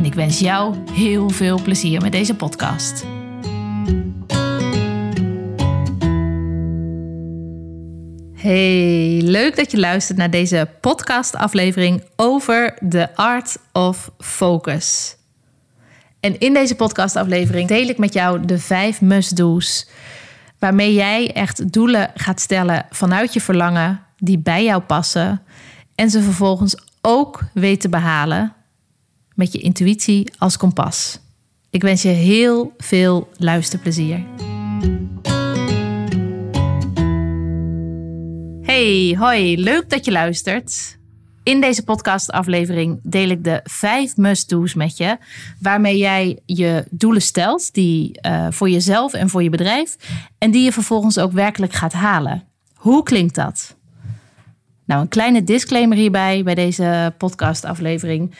en ik wens jou heel veel plezier met deze podcast. Hey, leuk dat je luistert naar deze podcastaflevering over de Art of Focus. En in deze podcastaflevering deel ik met jou de vijf must-do's waarmee jij echt doelen gaat stellen vanuit je verlangen die bij jou passen en ze vervolgens ook weet te behalen met je intuïtie als kompas. Ik wens je heel veel luisterplezier. Hey, hoi, leuk dat je luistert. In deze podcastaflevering deel ik de vijf must-do's met je, waarmee jij je doelen stelt, die uh, voor jezelf en voor je bedrijf, en die je vervolgens ook werkelijk gaat halen. Hoe klinkt dat? Nou, een kleine disclaimer hierbij bij deze podcastaflevering.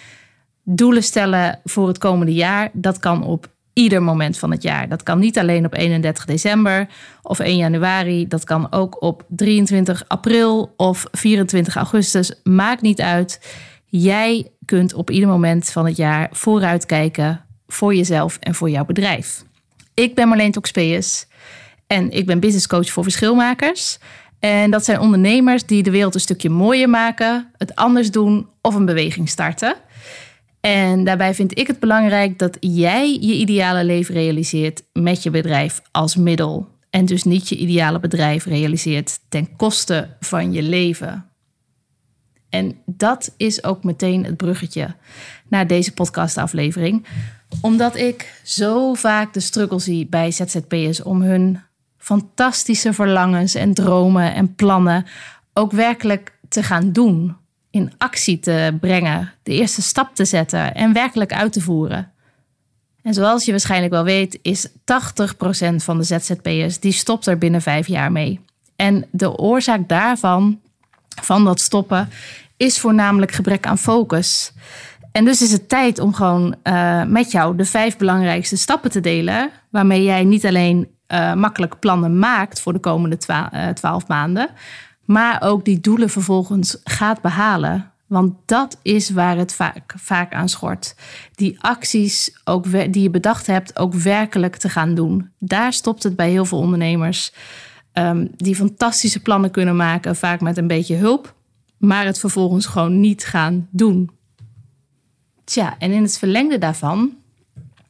Doelen stellen voor het komende jaar, dat kan op ieder moment van het jaar. Dat kan niet alleen op 31 december of 1 januari. Dat kan ook op 23 april of 24 augustus. Maakt niet uit. Jij kunt op ieder moment van het jaar vooruitkijken voor jezelf en voor jouw bedrijf. Ik ben Marleen Toxpeus en ik ben business coach voor verschilmakers. En dat zijn ondernemers die de wereld een stukje mooier maken, het anders doen of een beweging starten. En daarbij vind ik het belangrijk dat jij je ideale leven realiseert met je bedrijf als middel. En dus niet je ideale bedrijf realiseert ten koste van je leven. En dat is ook meteen het bruggetje naar deze podcastaflevering. Omdat ik zo vaak de struggle zie bij ZZP'ers om hun fantastische verlangens en dromen en plannen ook werkelijk te gaan doen in actie te brengen, de eerste stap te zetten en werkelijk uit te voeren. En zoals je waarschijnlijk wel weet, is 80% van de ZZP'ers die stopt er binnen vijf jaar mee. En de oorzaak daarvan, van dat stoppen, is voornamelijk gebrek aan focus. En dus is het tijd om gewoon uh, met jou de vijf belangrijkste stappen te delen, waarmee jij niet alleen uh, makkelijk plannen maakt voor de komende eh, twaalf maanden, maar ook die doelen vervolgens gaat behalen. Want dat is waar het vaak, vaak aan schort. Die acties ook, die je bedacht hebt, ook werkelijk te gaan doen. Daar stopt het bij heel veel ondernemers. Um, die fantastische plannen kunnen maken, vaak met een beetje hulp, maar het vervolgens gewoon niet gaan doen. Tja, en in het verlengde daarvan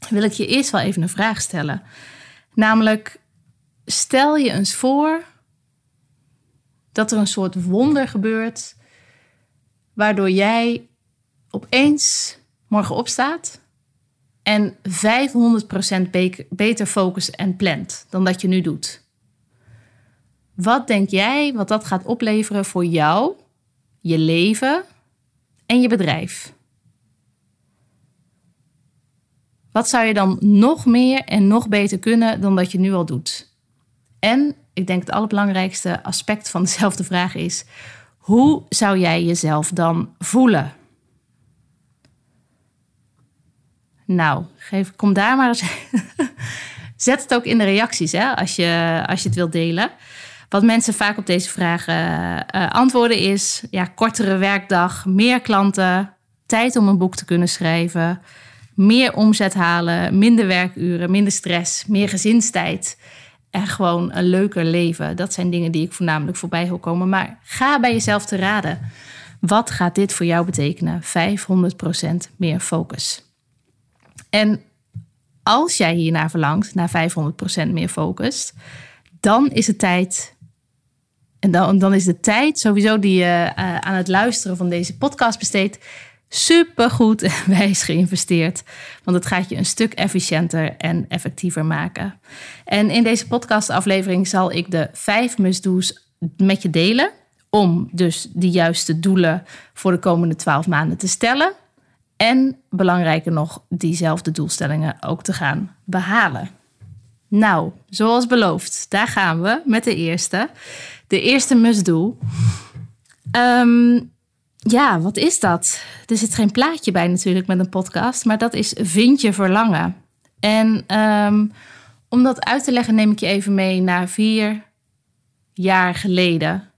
wil ik je eerst wel even een vraag stellen. Namelijk, stel je eens voor dat er een soort wonder gebeurt, waardoor jij opeens morgen opstaat en 500% beter focust en plant dan dat je nu doet. Wat denk jij wat dat gaat opleveren voor jou, je leven en je bedrijf? Wat zou je dan nog meer en nog beter kunnen dan dat je nu al doet? En ik denk het allerbelangrijkste aspect van dezelfde vraag is: hoe zou jij jezelf dan voelen? Nou, geef, kom daar maar eens. Zet het ook in de reacties hè, als, je, als je het wilt delen. Wat mensen vaak op deze vragen uh, antwoorden is: ja, kortere werkdag, meer klanten, tijd om een boek te kunnen schrijven, meer omzet halen, minder werkuren, minder stress, meer gezinstijd en gewoon een leuker leven. Dat zijn dingen die ik voornamelijk voorbij wil komen. Maar ga bij jezelf te raden. Wat gaat dit voor jou betekenen? 500% meer focus. En als jij hiernaar verlangt, naar 500% meer focus, dan is het tijd. En dan, dan is de tijd sowieso die je uh, aan het luisteren van deze podcast besteedt, super goed en wijs geïnvesteerd. Want het gaat je een stuk efficiënter en effectiever maken. En in deze podcastaflevering zal ik de vijf must-do's met je delen. Om dus de juiste doelen voor de komende twaalf maanden te stellen. En belangrijker nog, diezelfde doelstellingen ook te gaan behalen. Nou, zoals beloofd, daar gaan we met de eerste. De eerste must-do. Ehm, ja, wat is dat? Er zit geen plaatje bij natuurlijk met een podcast, maar dat is vind je verlangen. En ehm, om dat uit te leggen neem ik je even mee naar vier jaar geleden.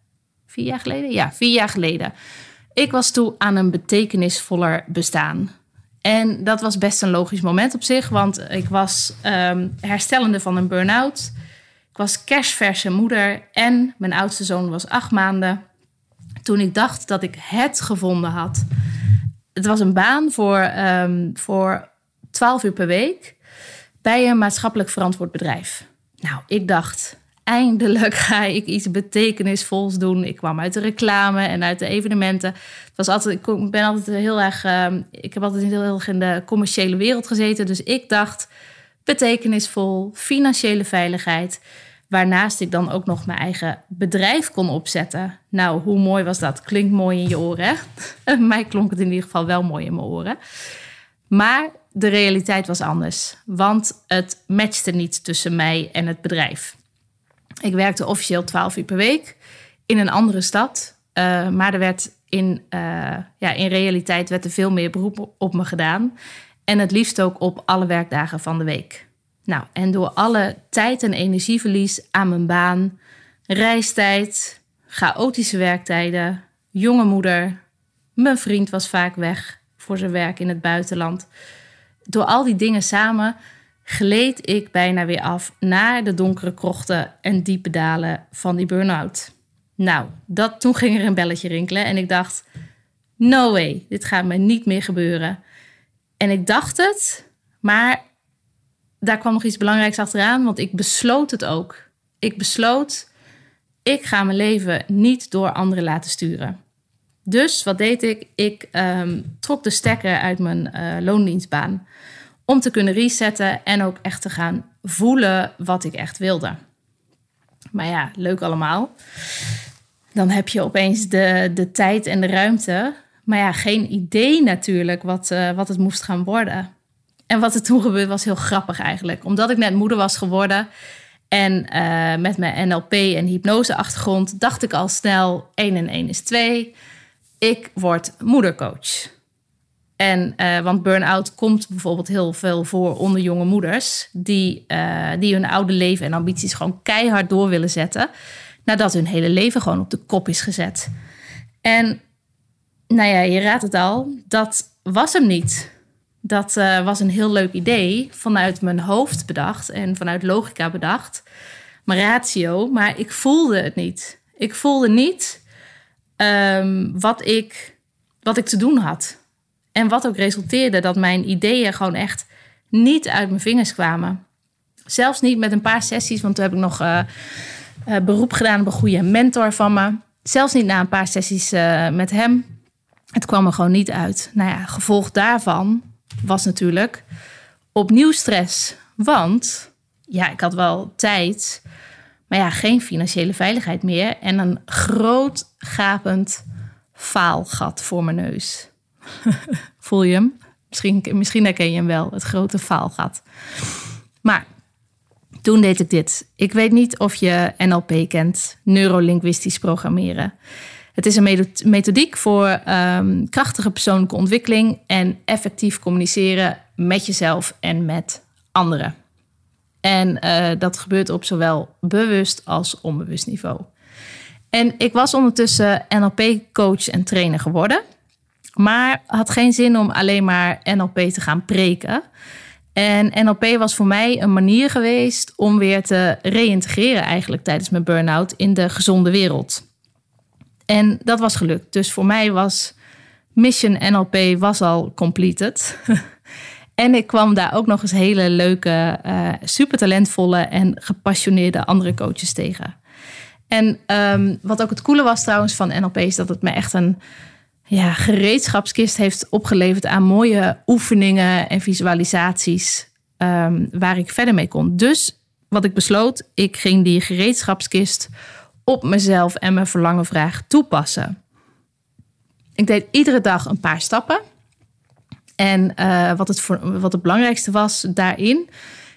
Vier jaar geleden? Ja, vier jaar geleden. Ik was toe aan een betekenisvoller bestaan. En dat was best een logisch moment op zich, want ik was um, herstellende van een burn-out. Ik was kerstverse moeder en mijn oudste zoon was acht maanden. Toen ik dacht dat ik het gevonden had. Het was een baan voor, um, voor 12 uur per week bij een maatschappelijk verantwoord bedrijf. Nou, ik dacht, eindelijk ga ik iets betekenisvols doen. Ik kwam uit de reclame en uit de evenementen. Het was altijd, ik ben altijd heel erg. Uh, ik heb altijd heel erg in de commerciële wereld gezeten. Dus ik dacht betekenisvol, financiële veiligheid. Waarnaast ik dan ook nog mijn eigen bedrijf kon opzetten. Nou, hoe mooi was dat? Klinkt mooi in je oren. Hè? Mij klonk het in ieder geval wel mooi in mijn oren. Maar de realiteit was anders. Want het matchte niet tussen mij en het bedrijf. Ik werkte officieel 12 uur per week in een andere stad. Uh, maar er werd in, uh, ja, in realiteit werd er veel meer beroep op me gedaan. En het liefst ook op alle werkdagen van de week. Nou, en door alle tijd- en energieverlies aan mijn baan, reistijd, chaotische werktijden, jonge moeder, mijn vriend was vaak weg voor zijn werk in het buitenland. Door al die dingen samen gleed ik bijna weer af naar de donkere krochten en diepe dalen van die burn-out. Nou, dat, toen ging er een belletje rinkelen en ik dacht: no way, dit gaat me niet meer gebeuren. En ik dacht het, maar daar kwam nog iets belangrijks achteraan, want ik besloot het ook. Ik besloot: ik ga mijn leven niet door anderen laten sturen. Dus wat deed ik? Ik um, trok de stekker uit mijn uh, loondienstbaan om te kunnen resetten en ook echt te gaan voelen wat ik echt wilde. Maar ja, leuk allemaal. Dan heb je opeens de, de tijd en de ruimte. Maar ja, geen idee natuurlijk wat, uh, wat het moest gaan worden. En wat er toen gebeurde was heel grappig eigenlijk. Omdat ik net moeder was geworden en uh, met mijn NLP en hypnose achtergrond dacht ik al snel 1 en 1 is 2. Ik word moedercoach. En, uh, want burn-out komt bijvoorbeeld heel veel voor onder jonge moeders... Die, uh, die hun oude leven en ambities gewoon keihard door willen zetten... nadat hun hele leven gewoon op de kop is gezet. En nou ja, je raadt het al, dat was hem niet. Dat uh, was een heel leuk idee, vanuit mijn hoofd bedacht en vanuit logica bedacht. Mijn ratio, maar ik voelde het niet. Ik voelde niet um, wat, ik, wat ik te doen had. En wat ook resulteerde dat mijn ideeën gewoon echt niet uit mijn vingers kwamen. Zelfs niet met een paar sessies, want toen heb ik nog uh, uh, beroep gedaan op een goede mentor van me. Zelfs niet na een paar sessies met hem. Het kwam er gewoon niet uit. Nou ja, gevolg daarvan was natuurlijk opnieuw stress. Want ja, ik had wel tijd, maar ja, geen financiële veiligheid meer. En een groot gapend faalgat voor mijn neus. Voel je hem? Misschien, misschien herken je hem wel, het grote faalgat. Maar toen deed ik dit. Ik weet niet of je NLP kent, neurolinguistisch programmeren. Het is een methodiek voor um, krachtige persoonlijke ontwikkeling en effectief communiceren met jezelf en met anderen. En uh, dat gebeurt op zowel bewust als onbewust niveau. En ik was ondertussen NLP-coach en trainer geworden. Maar had geen zin om alleen maar NLP te gaan preken. En NLP was voor mij een manier geweest om weer te reïntegreren eigenlijk tijdens mijn burn-out in de gezonde wereld. En dat was gelukt. Dus voor mij was Mission NLP was al completed. en ik kwam daar ook nog eens hele leuke, uh, super talentvolle en gepassioneerde andere coaches tegen. En um, wat ook het coole was trouwens van NLP is dat het me echt een ja, gereedschapskist heeft opgeleverd aan mooie oefeningen en visualisaties um, waar ik verder mee kon. Dus wat ik besloot, ik ging die gereedschapskist op mezelf en mijn verlangenvraag toepassen. Ik deed iedere dag een paar stappen. En uh, wat, het voor, wat het belangrijkste was daarin,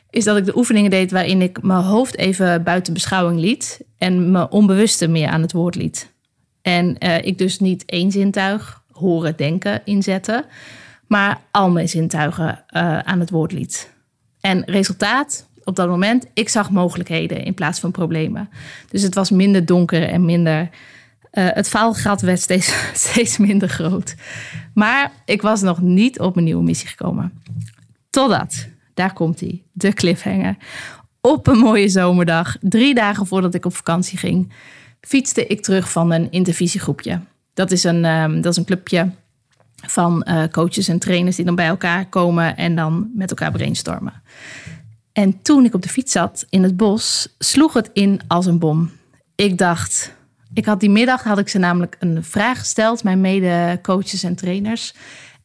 is dat ik de oefeningen deed waarin ik mijn hoofd even buiten beschouwing liet en mijn onbewuste meer aan het woord liet. En uh, ik dus niet één zintuig, horen, denken, inzette, maar al mijn zintuigen uh, aan het woord liet. En resultaat op dat moment, ik zag mogelijkheden in plaats van problemen. Dus het was minder donker en minder. Uh, het faalgat werd steeds, steeds minder groot. Maar ik was nog niet op mijn nieuwe missie gekomen. Totdat, daar komt hij, de cliffhanger. Op een mooie zomerdag, drie dagen voordat ik op vakantie ging, fietste ik terug van een intervisiegroepje. Dat is een, um, dat is een clubje van uh, coaches en trainers die dan bij elkaar komen en dan met elkaar brainstormen. En toen ik op de fiets zat in het bos, sloeg het in als een bom. Ik dacht, ik had die middag had ik ze namelijk een vraag gesteld, mijn mede-coaches en trainers.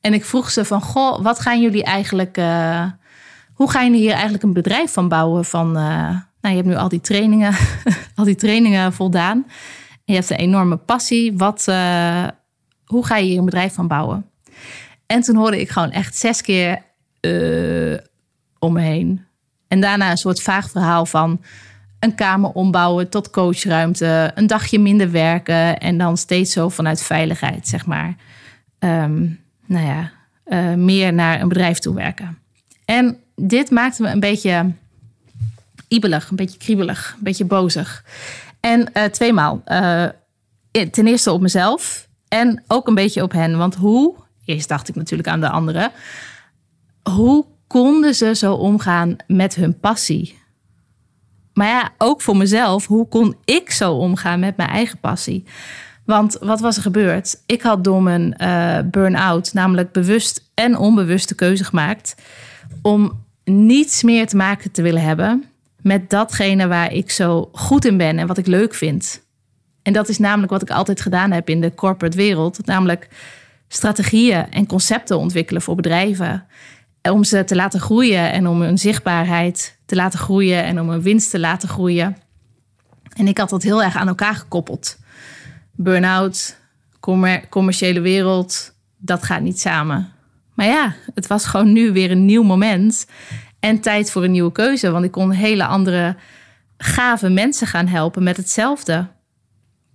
En ik vroeg ze van, goh, wat gaan jullie eigenlijk, uh, hoe gaan jullie hier eigenlijk een bedrijf van bouwen? Van, uh, nou, je hebt nu al die trainingen, al die trainingen voldaan. En je hebt een enorme passie. Wat, uh, hoe ga je hier een bedrijf van bouwen? En toen hoorde ik gewoon echt zes keer om me heen. En daarna een soort vaag verhaal van een kamer ombouwen tot coachruimte, een dagje minder werken en dan steeds zo vanuit veiligheid, zeg maar. Um, nou ja, uh, meer naar een bedrijf toe werken. En dit maakte me een beetje ibelig, een beetje kriebelig, een beetje bozig. En uh, tweemaal. Uh, ten eerste op mezelf en ook een beetje op hen. Want hoe, eerst dacht ik natuurlijk aan de anderen, hoe konden ze zo omgaan met hun passie? Maar ja, ook voor mezelf, hoe kon ik zo omgaan met mijn eigen passie? Want wat was er gebeurd? Ik had door mijn uh, burn-out namelijk bewust en onbewust de keuze gemaakt om niets meer te maken te willen hebben met datgene waar ik zo goed in ben en wat ik leuk vind. En dat is namelijk wat ik altijd gedaan heb in de corporate wereld, namelijk strategieën en concepten ontwikkelen voor bedrijven om ze te laten groeien en om hun zichtbaarheid te laten groeien en om hun winst te laten groeien. En ik had dat heel erg aan elkaar gekoppeld. Burn-out, commerciële wereld, dat gaat niet samen. Maar ja, het was gewoon nu weer een nieuw moment en tijd voor een nieuwe keuze. Want ik kon hele andere gave mensen gaan helpen met hetzelfde.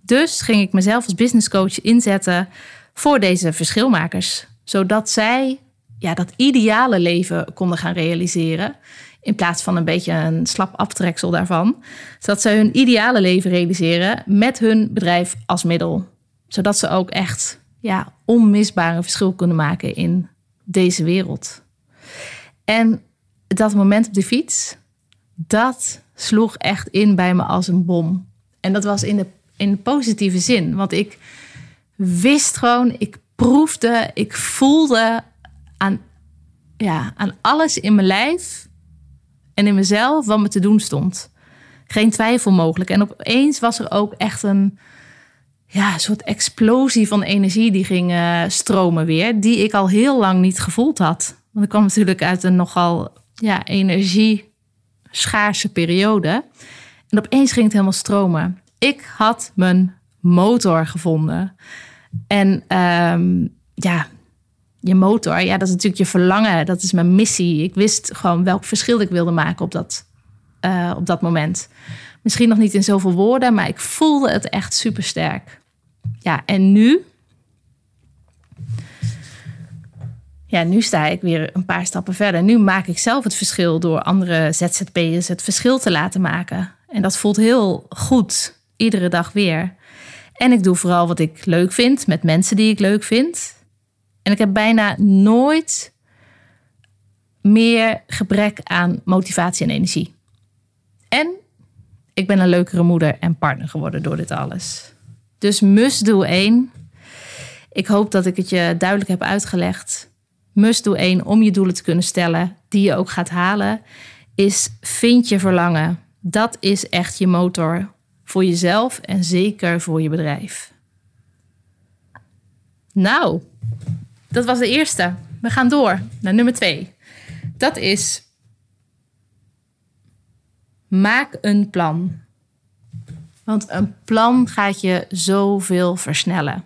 Dus ging ik mezelf als business coach inzetten voor deze verschilmakers. Zodat zij ja, dat ideale leven konden gaan realiseren. In plaats van een beetje een slap aftreksel daarvan. Zodat ze hun ideale leven realiseren met hun bedrijf als middel. Zodat ze ook echt ja, onmisbaar een verschil kunnen maken in deze wereld. En dat moment op de fiets, dat sloeg echt in bij me als een bom. En dat was in de, in de positieve zin. Want ik wist gewoon, ik proefde, ik voelde aan, ja, aan alles in mijn lijf en in mezelf wat me te doen stond. Geen twijfel mogelijk. En opeens was er ook echt een ja, soort explosie van energie die ging uh, stromen weer, die ik al heel lang niet gevoeld had. Want ik kwam natuurlijk uit een nogal ja, energie-schaarse periode. En opeens ging het helemaal stromen. Ik had mijn motor gevonden. En um, ja, je motor, ja, dat is natuurlijk je verlangen. Dat is mijn missie. Ik wist gewoon welk verschil ik wilde maken op dat, uh, op dat moment. Misschien nog niet in zoveel woorden, maar ik voelde het echt super sterk. Ja, en nu. Ja, nu sta ik weer een paar stappen verder. Nu maak ik zelf het verschil door andere ZZP'ers het verschil te laten maken. En dat voelt heel goed, iedere dag weer. En ik doe vooral wat ik leuk vind met mensen die ik leuk vind. En ik heb bijna nooit meer gebrek aan motivatie en energie. En ik ben een leukere moeder en partner geworden door dit alles. Dus must do 1. Ik hoop dat ik het je duidelijk heb uitgelegd. Must do 1 om je doelen te kunnen stellen, die je ook gaat halen, is vind je verlangen. Dat is echt je motor voor jezelf en zeker voor je bedrijf. Nou, dat was de eerste. We gaan door naar nummer twee. Dat is. Maak een plan. Want een plan gaat je zoveel versnellen.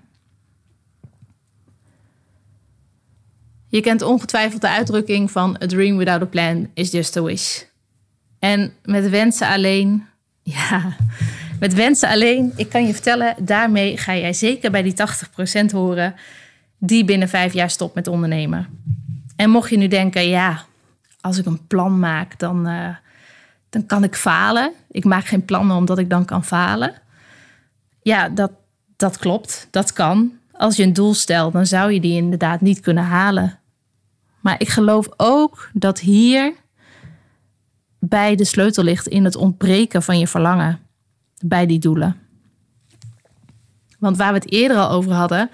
Je kent ongetwijfeld de uitdrukking van a dream without a plan is just a wish. En met wensen alleen, ja, met wensen alleen, ik kan je vertellen, daarmee ga jij zeker bij die 80% horen die binnen vijf jaar stopt met ondernemen. En mocht je nu denken, ja, als ik een plan maak, dan, uh, dan kan ik falen. Ik maak geen plannen omdat ik dan kan falen. Ja, dat, dat klopt, dat kan. Als je een doel stelt, dan zou je die inderdaad niet kunnen halen. Maar ik geloof ook dat hier bij de sleutel ligt in het ontbreken van je verlangen bij die doelen. Want waar we het eerder al over hadden,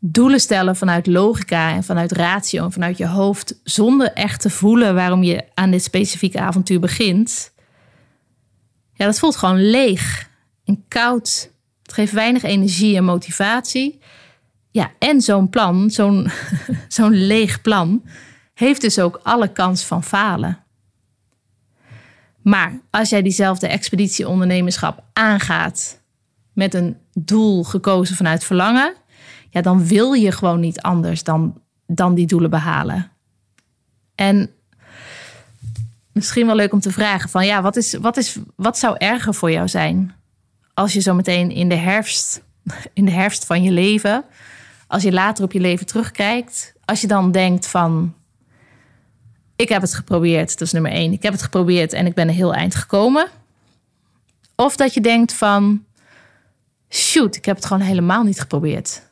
doelen stellen vanuit logica en vanuit ratio en vanuit je hoofd, zonder echt te voelen waarom je aan dit specifieke avontuur begint, ja, dat voelt gewoon leeg en koud. Het geeft weinig energie en motivatie. Ja, en zo'n plan, zo'n zo'n leeg plan, heeft dus ook alle kans van falen. Maar als jij diezelfde expeditieondernemerschap aangaat met een doel gekozen vanuit verlangen, ja, dan wil je gewoon niet anders dan, dan die doelen behalen. En misschien wel leuk om te vragen van ja, wat, is, wat, is, wat zou erger voor jou zijn als je zo meteen in de herfst, in de herfst van je leven, als je later op je leven terugkijkt, als je dan denkt van ik heb het geprobeerd, dat is nummer één. Ik heb het geprobeerd en ik ben een heel eind gekomen. Of dat je denkt van shoot, ik heb het gewoon helemaal niet geprobeerd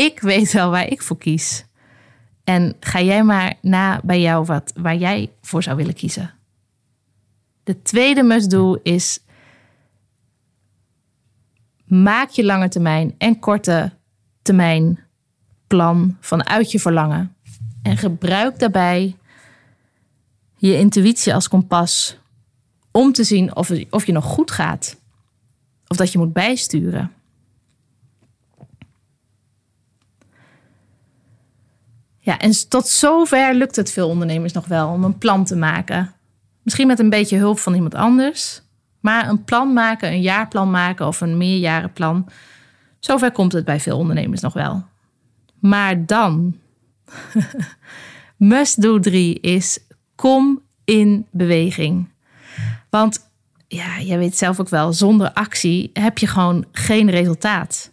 ik weet wel waar ik voor kies. En ga jij maar na bij jou wat, waar jij voor zou willen kiezen. De tweede must-do is maak je lange termijn en korte termijn plan vanuit je verlangen. En gebruik daarbij je intuïtie als kompas om te zien of, of je nog goed gaat. Of dat je moet bijsturen. Ja, en tot zover lukt het veel ondernemers nog wel om een plan te maken. Misschien met een beetje hulp van iemand anders. Maar een plan maken, een jaarplan maken of een meerjarenplan. Zover komt het bij veel ondernemers nog wel. Maar dan, must do 3 is kom in beweging. Want ja, jij weet zelf ook wel, zonder actie heb je gewoon geen resultaat.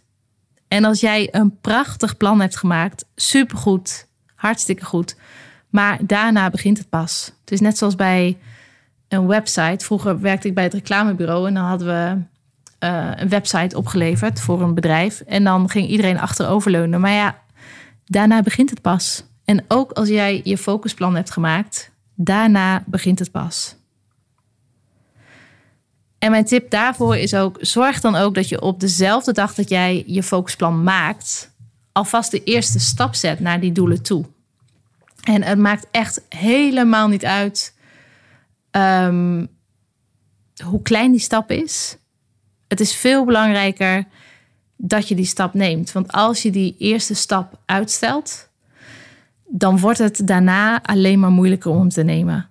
En als jij een prachtig plan hebt gemaakt, supergoed, Hartstikke goed. Maar daarna begint het pas. Het is net zoals bij een website. Vroeger werkte ik bij het reclamebureau en dan hadden we uh, een website opgeleverd voor een bedrijf. En dan ging iedereen achteroverleunen. Maar ja, daarna begint het pas. En ook als jij je focusplan hebt gemaakt, daarna begint het pas. En mijn tip daarvoor is ook: zorg dan ook dat je op dezelfde dag dat jij je focusplan maakt, alvast de eerste stap zet naar die doelen toe. En het maakt echt helemaal niet uit ehm, hoe klein die stap is. Het is veel belangrijker dat je die stap neemt. Want als je die eerste stap uitstelt, dan wordt het daarna alleen maar moeilijker om te nemen.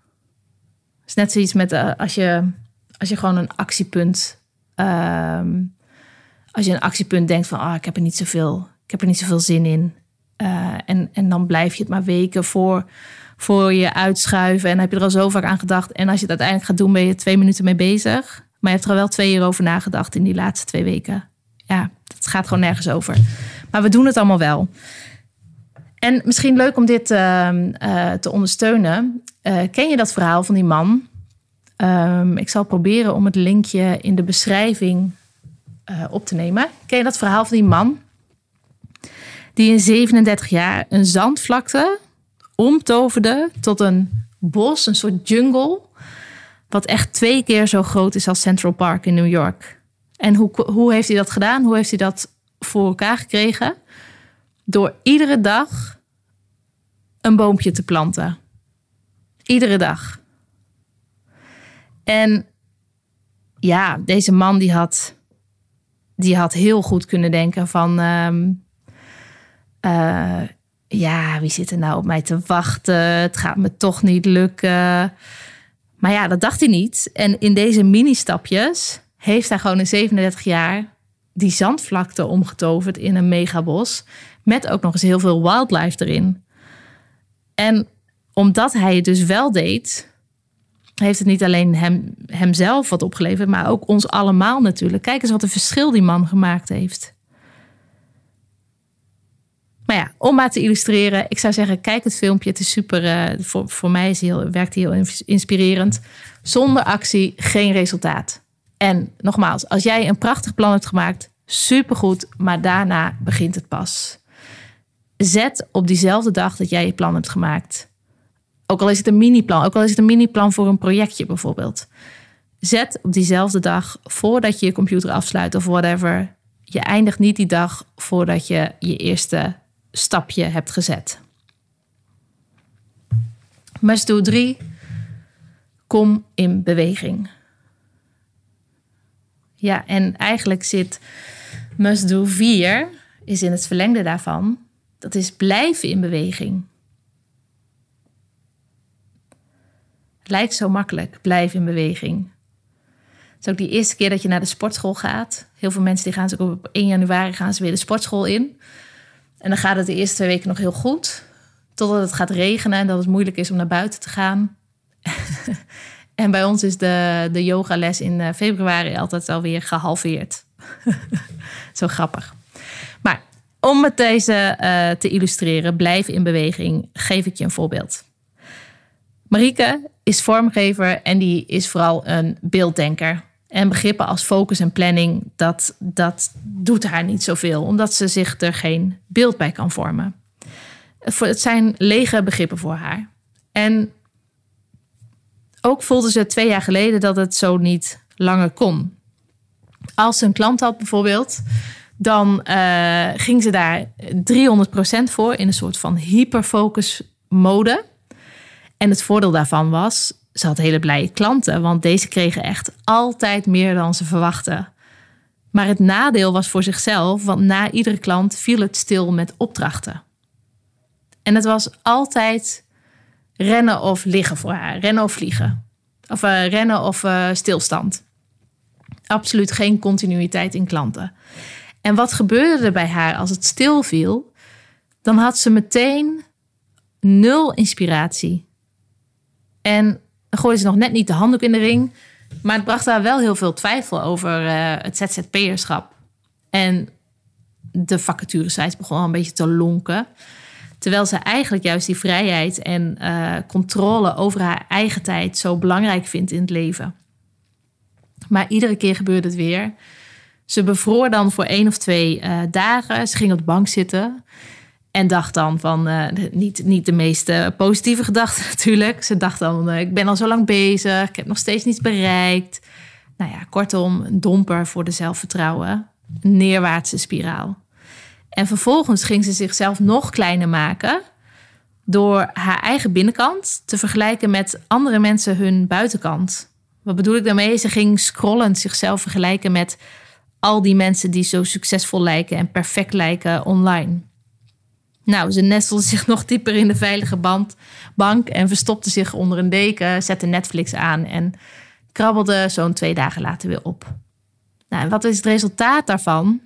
Het is net zoiets met uh, als, je, als je gewoon een actiepunt. Ehm, als je een actiepunt denkt van ah, ik heb er niet zoveel ik heb er niet zoveel zin in. Uh, en, en dan blijf je het maar weken voor, voor je uitschuiven. En heb je er al zo vaak aan gedacht. En als je het uiteindelijk gaat doen, ben je twee minuten mee bezig. Maar je hebt er wel twee uur over nagedacht in die laatste twee weken. Ja, het gaat gewoon nergens over. Maar we doen het allemaal wel. En misschien leuk om dit uh, uh, te ondersteunen. ken je dat verhaal van die man? Um, ik zal proberen om het linkje in de beschrijving op te nemen. Ken je dat verhaal van die man? Die in 37 jaar een zandvlakte omtoverde tot een bos, een soort jungle, wat echt twee keer zo groot is als Central Park in New York. En hoe, hoe heeft hij dat gedaan? Hoe heeft hij dat voor elkaar gekregen? Door iedere dag een boompje te planten. Iedere dag. En ja, deze man die had, die had heel goed kunnen denken van... Ehm, uh, ja, wie zit er nou op mij te wachten? Het gaat me toch niet lukken. Maar ja, dat dacht hij niet. En in deze mini-stapjes heeft hij gewoon in 37 jaar die zandvlakte omgetoverd in een megabos. Met ook nog eens heel veel wildlife erin. En omdat hij het dus wel deed, heeft het niet alleen hem, hemzelf wat opgeleverd, maar ook ons allemaal natuurlijk. Kijk eens wat een verschil die man gemaakt heeft. Maar ja, om maar te illustreren, ik zou zeggen, kijk het filmpje. Het is super, uh, voor, voor mij is heel, werkt hij heel inspirerend. Zonder actie geen resultaat. En nogmaals, als jij een prachtig plan hebt gemaakt, supergoed, maar daarna begint het pas. Zet op diezelfde dag dat jij je plan hebt gemaakt. Ook al is het een mini-plan, ook al is het een mini-plan voor een projectje bijvoorbeeld. Zet op diezelfde dag, voordat je je computer afsluit of whatever, je eindigt niet die dag voordat je je eerste stapje hebt gezet. Do 3. Kom in beweging. Ja, en eigenlijk zit do 4 is in het verlengde daarvan. Dat is blijven in beweging. Het lijkt zo makkelijk, blijven in beweging. Het is ook die eerste keer dat je naar de sportschool gaat. Heel veel mensen die gaan zo op 1 januari gaan ze weer de sportschool in. En dan gaat het de eerste twee weken nog heel goed. Totdat het gaat regenen en dat het moeilijk is om naar buiten te gaan. en bij ons is de, de yogales in eh, februari altijd alweer gehalveerd. Zo grappig. Maar om het deze uh, te illustreren, blijf in beweging, geef ik je een voorbeeld. Marieke is vormgever en die is vooral een beelddenker. En begrippen als focus en planning, dat, dat doet haar niet zoveel, omdat ze zich er geen beeld bij kan vormen. Het zijn lege begrippen voor haar. En ook voelde ze twee jaar geleden dat het zo niet langer kon. Als ze een klant had bijvoorbeeld, dan uh, ging ze daar 300% voor in een soort van hyperfocus mode. En het voordeel daarvan was, ze had hele blije klanten, want deze kregen echt altijd meer dan ze verwachten. Maar het nadeel was voor zichzelf, want na iedere klant viel het stil met opdrachten. En het was altijd rennen of liggen voor haar, rennen of vliegen. Of uh, rennen of uh, stilstand. Absoluut geen continuïteit in klanten. En wat gebeurde er bij haar als het stil viel? Dan had ze meteen nul inspiratie. En dan gooide ze nog net niet de handdoek in de ring. Maar het bracht haar wel heel veel twijfel over uh, het ZZP'erschap. En de vacaturesites begon al een beetje te lonken. Terwijl ze eigenlijk juist die vrijheid en uh, controle over haar eigen tijd zo belangrijk vindt in het leven. Maar iedere keer gebeurde het weer. Ze bevroor dan voor één of twee uh, dagen. Ze ging op de bank zitten. En dacht dan van, uh, niet, niet de meest positieve gedachte natuurlijk. Ze dacht dan, uh, ik ben al zo lang bezig, ik heb nog steeds niets bereikt. Nou ja, kortom, een domper voor de zelfvertrouwen. Een neerwaartse spiraal. En vervolgens ging ze zichzelf nog kleiner maken... door haar eigen binnenkant te vergelijken met andere mensen hun buitenkant. Wat bedoel ik daarmee? Ze ging scrollend zichzelf vergelijken met al die mensen die zo succesvol lijken en perfect lijken online. Nou, ze nestelde zich nog dieper in de veilige band, bank en verstopte zich onder een deken, zette Netflix aan en krabbelde zo'n twee dagen later weer op. Nou, en wat is het resultaat daarvan?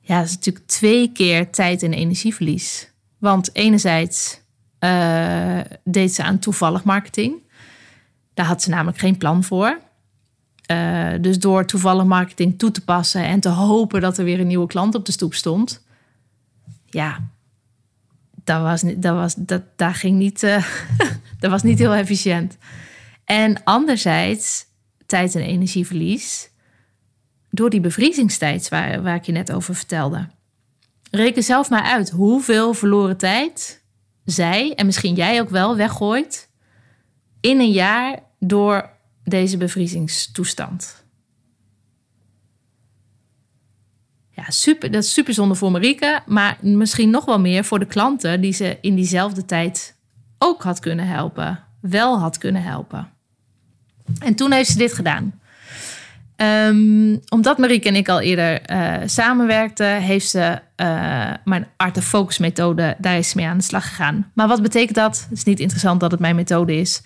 Ja, dat is natuurlijk twee keer tijd en energieverlies. Want enerzijds uh, deed ze aan toevallig marketing. Daar had ze namelijk geen plan voor. Uh, dus door toevallig marketing toe te passen en te hopen dat er weer een nieuwe klant op de stoep stond. Ja, dat was, dat was, dat, daar ging niet, uh, dat was niet heel efficiënt. En anderzijds tijd- en energieverlies door die bevriezingstijd waar, waar ik je net over vertelde. Reken zelf maar uit hoeveel verloren tijd zij en misschien jij ook wel weggooit in een jaar door deze bevriezingstoestand. Ja, super, dat is super zonde voor Marieke, maar misschien nog wel meer voor de klanten die ze in diezelfde tijd ook had kunnen helpen, wel had kunnen helpen. En toen heeft ze dit gedaan. Um, omdat Marieke en ik al eerder uh, samenwerkten, heeft ze uh, mijn Art of Focus methode, daar is mee aan de slag gegaan. Maar wat betekent dat? Het is niet interessant dat het mijn methode is.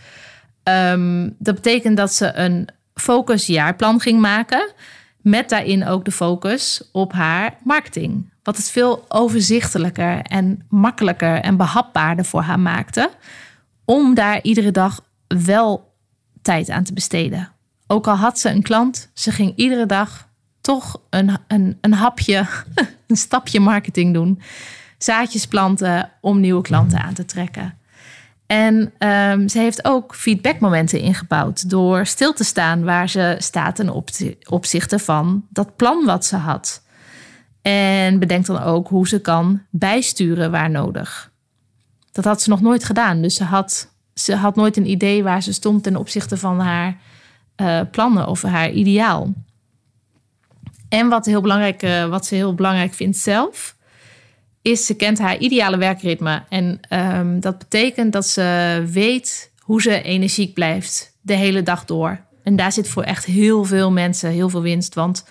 Um, dat betekent dat ze een focusjaarplan ging maken Met daarin ook de focus op haar marketing. Wat het veel overzichtelijker en makkelijker en behapbaarder voor haar maakte. Om daar iedere dag wel tijd aan te besteden. Ook al had ze een klant, ze ging iedere dag toch een, een, een hapje, een stapje marketing doen. Zaadjes planten om nieuwe klanten aan te trekken. En um, ze heeft ook feedbackmomenten ingebouwd door stil te staan waar ze staat ten opzichte van dat plan wat ze had. En bedenkt dan ook hoe ze kan bijsturen waar nodig. Dat had ze nog nooit gedaan. Dus ze had, ze had nooit een idee waar ze stond ten opzichte van haar uh, plannen of haar ideaal. En wat, heel belangrijk, uh, wat ze heel belangrijk vindt zelf, is ze kent haar ideale werkritme. En um, dat betekent dat ze weet hoe ze energiek blijft de hele dag door. En daar zit voor echt heel veel mensen heel veel winst. Want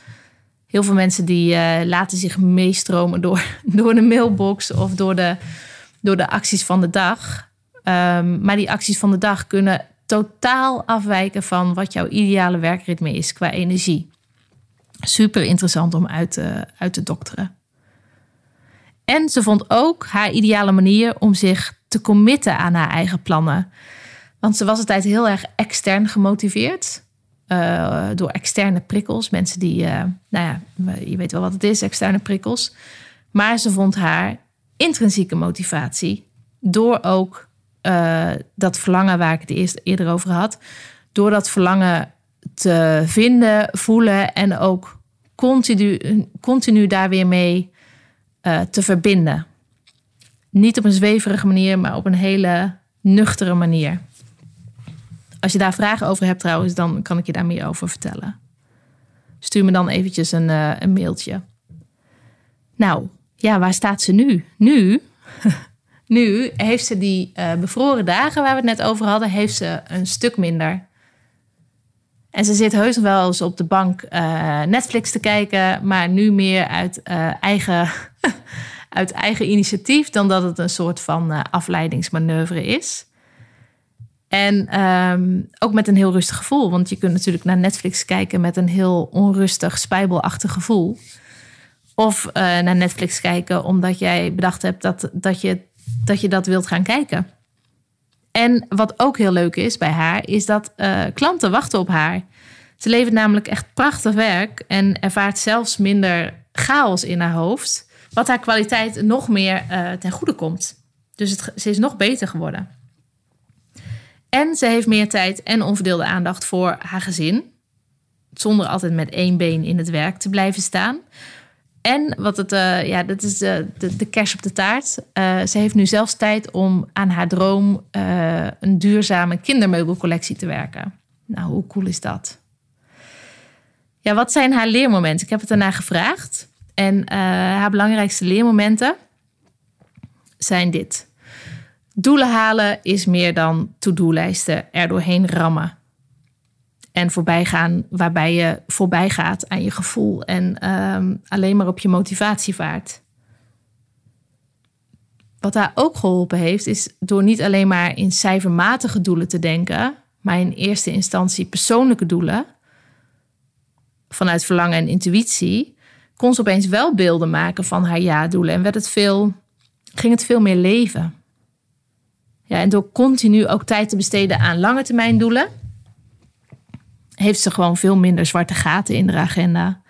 heel veel mensen die uh, laten zich meestromen door, door de mailbox of door de, door de acties van de dag. Um, maar die acties van de dag kunnen totaal afwijken van wat jouw ideale werkritme is qua energie. Super interessant om uit te, uit te dokteren. En ze vond ook haar ideale manier om zich te committen aan haar eigen plannen. Want ze was altijd heel erg extern gemotiveerd. Uh, door externe prikkels. Mensen die, uh, nou ja, je weet wel wat het is, externe prikkels. Maar ze vond haar intrinsieke motivatie door ook uh, dat verlangen waar ik het eerst eerder over had, door dat verlangen te vinden, voelen en ook continu, continu daar weer mee uh, te verbinden. Niet op een zweverige manier, maar op een hele nuchtere manier. Als je daar vragen over hebt trouwens, dan kan ik je daar meer over vertellen. Stuur me dan eventjes een, uh, een mailtje. Nou, ja, waar staat ze nu? Nu Nu heeft ze die uh, bevroren dagen waar we het net over hadden, heeft ze een stuk minder. En ze zit heus wel eens op de bank uh, Netflix te kijken, maar nu meer uit, uh, eigen, uit eigen initiatief dan dat het een soort van afleidingsmanoeuvre is. En um, ook met een heel rustig gevoel, want je kunt natuurlijk naar Netflix kijken met een heel onrustig, spijbelachtig gevoel. Of naar Netflix kijken omdat jij bedacht hebt dat, dat je dat je dat wilt gaan kijken. En wat ook heel leuk is bij haar, is dat uh, klanten wachten op haar. Ze levert namelijk echt prachtig werk en ervaart zelfs minder chaos in haar hoofd, wat haar kwaliteit nog meer uh, ten goede komt. Dus het, ze is nog beter geworden. En ze heeft meer tijd en onverdeelde aandacht voor haar gezin, zonder altijd met één been in het werk te blijven staan. En wat het, uh, ja, dat is de, de, de kerst op de taart. Uh, ze heeft nu zelfs tijd om aan haar droom een duurzame kindermeubelcollectie te werken. Nou, hoe cool is dat? Ja, wat zijn haar leermomenten? Ik heb het daarna gevraagd. En haar belangrijkste leermomenten zijn dit. Doelen halen is meer dan to-do-lijsten er doorheen rammen en voorbij gaan, waarbij je voorbij gaat aan je gevoel en um, alleen maar op je motivatie vaart. Wat haar ook geholpen heeft, is door niet alleen maar in cijfermatige doelen te denken, maar in eerste instantie persoonlijke doelen, vanuit verlangen en intuïtie, kon ze opeens wel beelden maken van haar ja-doelen en werd het veel, ging het veel meer leven. Ja, en door continu ook tijd te besteden aan lange termijn doelen, heeft ze gewoon veel minder zwarte gaten in de agenda.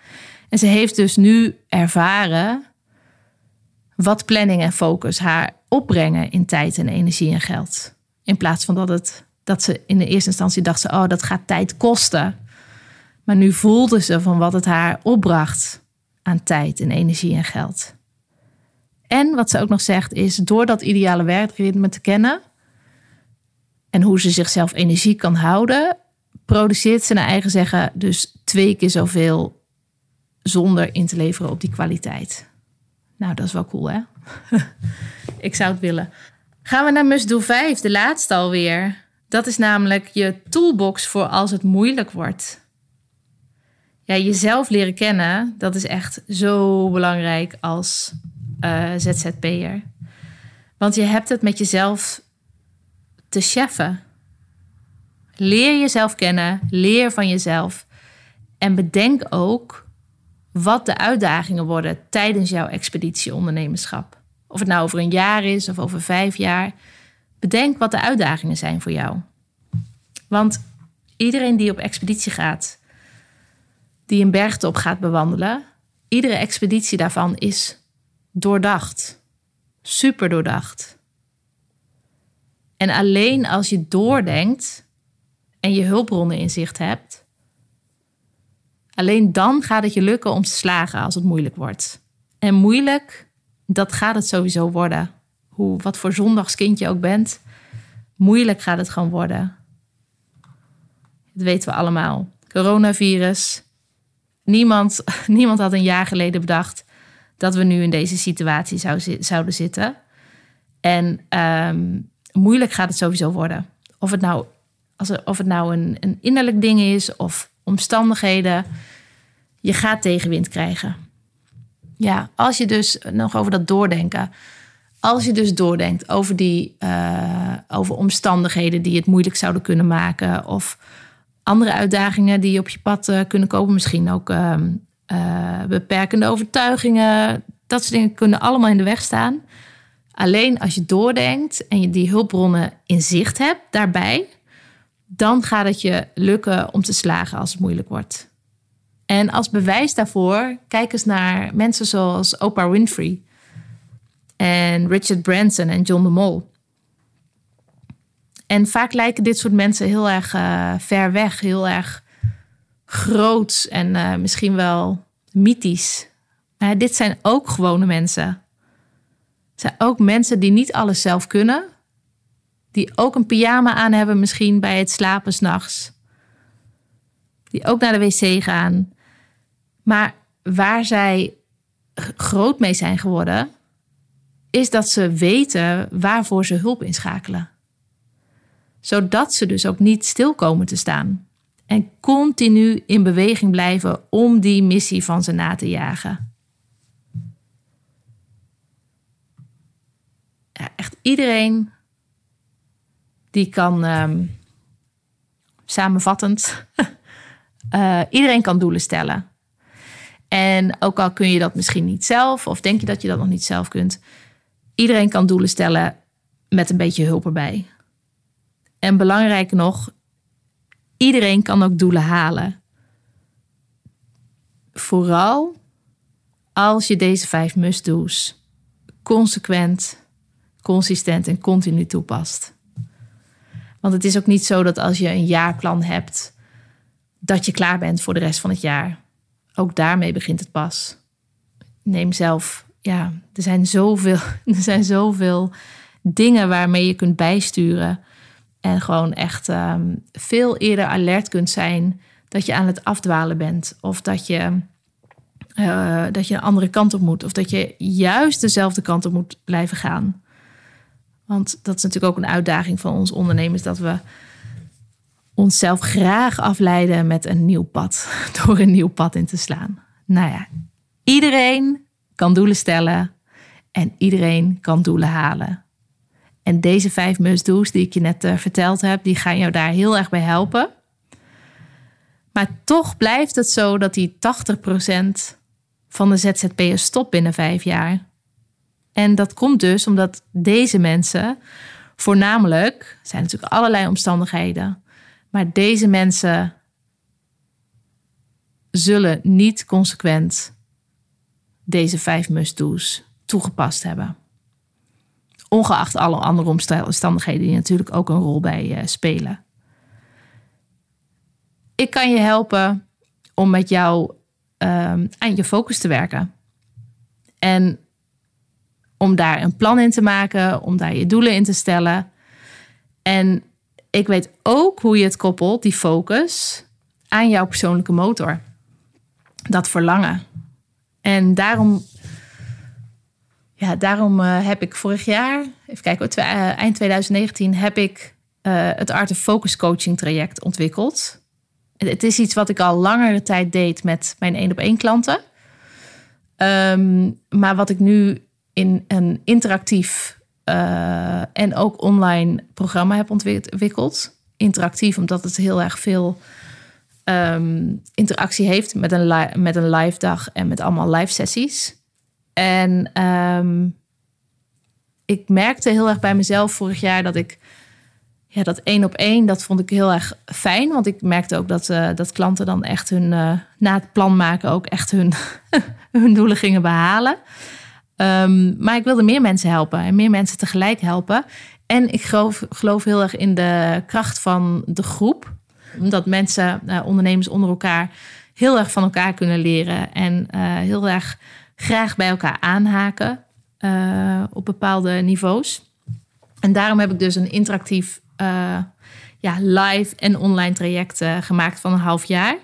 En ze heeft dus nu ervaren wat planning en focus haar opbrengen in tijd en energie en geld. In plaats van dat, het, dat ze in de eerste instantie dacht ze, oh, dat gaat tijd kosten. Maar nu voelde ze van wat het haar opbracht aan tijd en energie en geld. En wat ze ook nog zegt is, door dat ideale werkritme te kennen en hoe ze zichzelf energie kan houden, produceert ze naar eigen zeggen dus twee keer zoveel zonder in te leveren op die kwaliteit. Nou, dat is wel cool, hè? Ik zou het willen. Gaan we naar Must Do 5, de laatste alweer. Dat is namelijk je toolbox voor als het moeilijk wordt. Ja, jezelf leren kennen, dat is echt zo belangrijk als uh, ZZP'er. Want je hebt het met jezelf te cheffen. Leer jezelf kennen, leer van jezelf. En bedenk ook wat de uitdagingen worden tijdens jouw expeditieondernemerschap. Of het nou over een jaar is of over vijf jaar. Bedenk wat de uitdagingen zijn voor jou. Want iedereen die op expeditie gaat, die een bergtop gaat bewandelen, iedere expeditie daarvan is doordacht. Super doordacht. En alleen als je doordenkt en je hulpbronnen in zicht hebt, alleen dan gaat het je lukken om te slagen als het moeilijk wordt. En moeilijk, dat gaat het sowieso worden. Hoe, wat voor zondagskind je ook bent, moeilijk gaat het gewoon worden. Dat weten we allemaal. Coronavirus. Niemand, niemand had een jaar geleden bedacht dat we nu in deze situatie zou, zouden zitten. En ehm, moeilijk gaat het sowieso worden. Of het nou, als of het nou een, een innerlijk ding is of omstandigheden. Je gaat tegenwind krijgen. Ja, als je dus nog over dat doordenken. Als je dus doordenkt over die uh, over omstandigheden die het moeilijk zouden kunnen maken. Of andere uitdagingen die op je pad uh, kunnen komen. Misschien ook uh, beperkende overtuigingen. Dat soort dingen kunnen allemaal in de weg staan. Alleen als je doordenkt en je die hulpbronnen in zicht hebt daarbij, dan gaat het je lukken om te slagen als het moeilijk wordt. En als bewijs daarvoor, kijk eens naar mensen zoals Oprah Winfrey en Richard Branson en John de Mol. En vaak lijken dit soort mensen heel erg uh, ver weg, heel erg groot en uh, misschien wel mythisch. Maar dit zijn ook gewone mensen zijn ook mensen die niet alles zelf kunnen. Die ook een pyjama aan hebben, misschien bij het slapen s'nachts. Die ook naar de wc gaan. Maar waar zij groot mee zijn geworden, is dat ze weten waarvoor ze hulp inschakelen. Zodat ze dus ook niet stil komen te staan. En continu in beweging blijven om die missie van ze na te jagen. echt iedereen die kan, um, samenvattend, uh, iedereen kan doelen stellen. En ook al kun je dat misschien niet zelf, of denk je dat je dat nog niet zelf kunt, iedereen kan doelen stellen met een beetje hulp erbij. En belangrijker nog, iedereen kan ook doelen halen. Vooral als je deze vijf must-do's consequent consistent en continu toepast. Want het is ook niet zo dat als je een jaarplan hebt, dat je klaar bent voor de rest van het jaar. Ook daarmee begint het pas. Neem zelf, ja, er zijn zoveel, er zijn zoveel dingen waarmee je kunt bijsturen. En gewoon echt um, veel eerder alert kunt zijn dat je aan het afdwalen bent. Of dat je, uh, dat je een andere kant op moet. Of dat je juist dezelfde kant op moet blijven gaan. Want dat is natuurlijk ook een uitdaging van ons ondernemers dat we onszelf graag afleiden met een nieuw pad, door een nieuw pad in te slaan. Nou ja, iedereen kan doelen stellen en iedereen kan doelen halen. En deze vijf must-do's die ik je net uh, verteld heb, die gaan jou daar heel erg bij helpen. Maar toch blijft het zo dat die 80% van de ZZP'ers stopt binnen vijf jaar. En dat komt dus omdat deze mensen, voornamelijk, zijn natuurlijk allerlei omstandigheden, maar deze mensen zullen niet consequent deze vijf must-do's toegepast hebben. Ongeacht alle andere omstandigheden die natuurlijk ook een rol bij uh, spelen. Ik kan je helpen om met jou um, aan je focus te werken. En om daar een plan in te maken, om daar je doelen in te stellen. En ik weet ook hoe je het koppelt, die focus, aan jouw persoonlijke motor. Dat verlangen. En daarom, ja, daarom uh, heb ik vorig jaar, even kijken, uh, eind 2019 heb ik uh, het Art of Focus coaching traject ontwikkeld. Het is iets wat ik al langere tijd deed met mijn één op één klanten. Um, maar wat ik nu in een interactief uh, en ook online programma heb ontwikkeld. Interactief, omdat het heel erg veel ehm, interactie heeft met een, met een live dag en met allemaal live sessies. En ehm, ik merkte heel erg bij mezelf vorig jaar dat ik ja, dat één op één, dat vond ik heel erg fijn. Want ik merkte ook dat, eh, dat klanten dan echt hun, eh, na het plan maken, ook echt hun, hun doelen gingen behalen. Ehm, maar ik wilde meer mensen helpen en meer mensen tegelijk helpen. En ik geloof, geloof heel erg in de kracht van de groep. Dat mensen, eh, ondernemers onder elkaar, heel erg van elkaar kunnen leren. En eh, heel erg graag bij elkaar aanhaken eh, op bepaalde niveaus. En daarom heb ik dus een interactief ja, live en online traject gemaakt van een half jaar.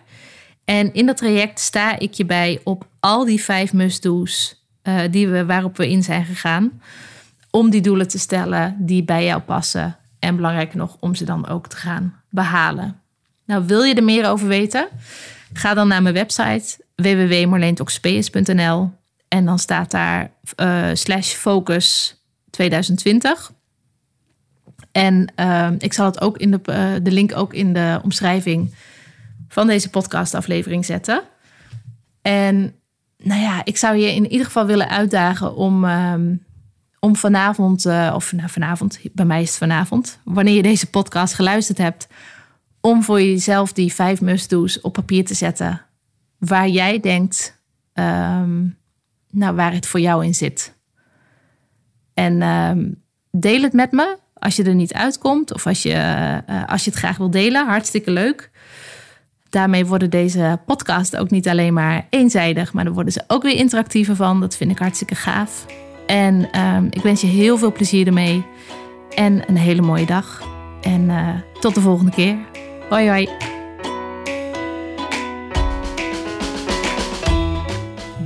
En in dat traject sta ik je bij op al die vijf must-do's eh, die we, waarop we in zijn gegaan. Om die doelen te stellen die bij jou passen. En belangrijker nog, om ze dan ook te gaan behalen. Nou, wil je er meer over weten? Ga dan naar mijn website www.marleentoxpeus.nl en dan staat daar eh, slash focus 2020. En ehm, ik zal het ook in de, eh, de link ook in de omschrijving van deze podcastaflevering zetten. En nou ja, ik zou je in ieder geval willen uitdagen om, ehm, om vanavond, eh, of nou, vanavond, bij mij is het vanavond, wanneer je deze podcast geluisterd hebt, om voor jezelf die vijf must-do's op papier te zetten. Waar jij denkt, ehm, nou, waar het voor jou in zit. En ehm, deel het met me als je er niet uitkomt of als je, eh, als je het graag wil delen. Hartstikke leuk. Daarmee worden deze podcast ook niet alleen maar eenzijdig, maar dan worden ze ook weer interactiever van. Dat vind ik hartstikke gaaf. En ehm, ik wens je heel veel plezier ermee en een hele mooie dag. En eh, tot de volgende keer. Hoi hoi.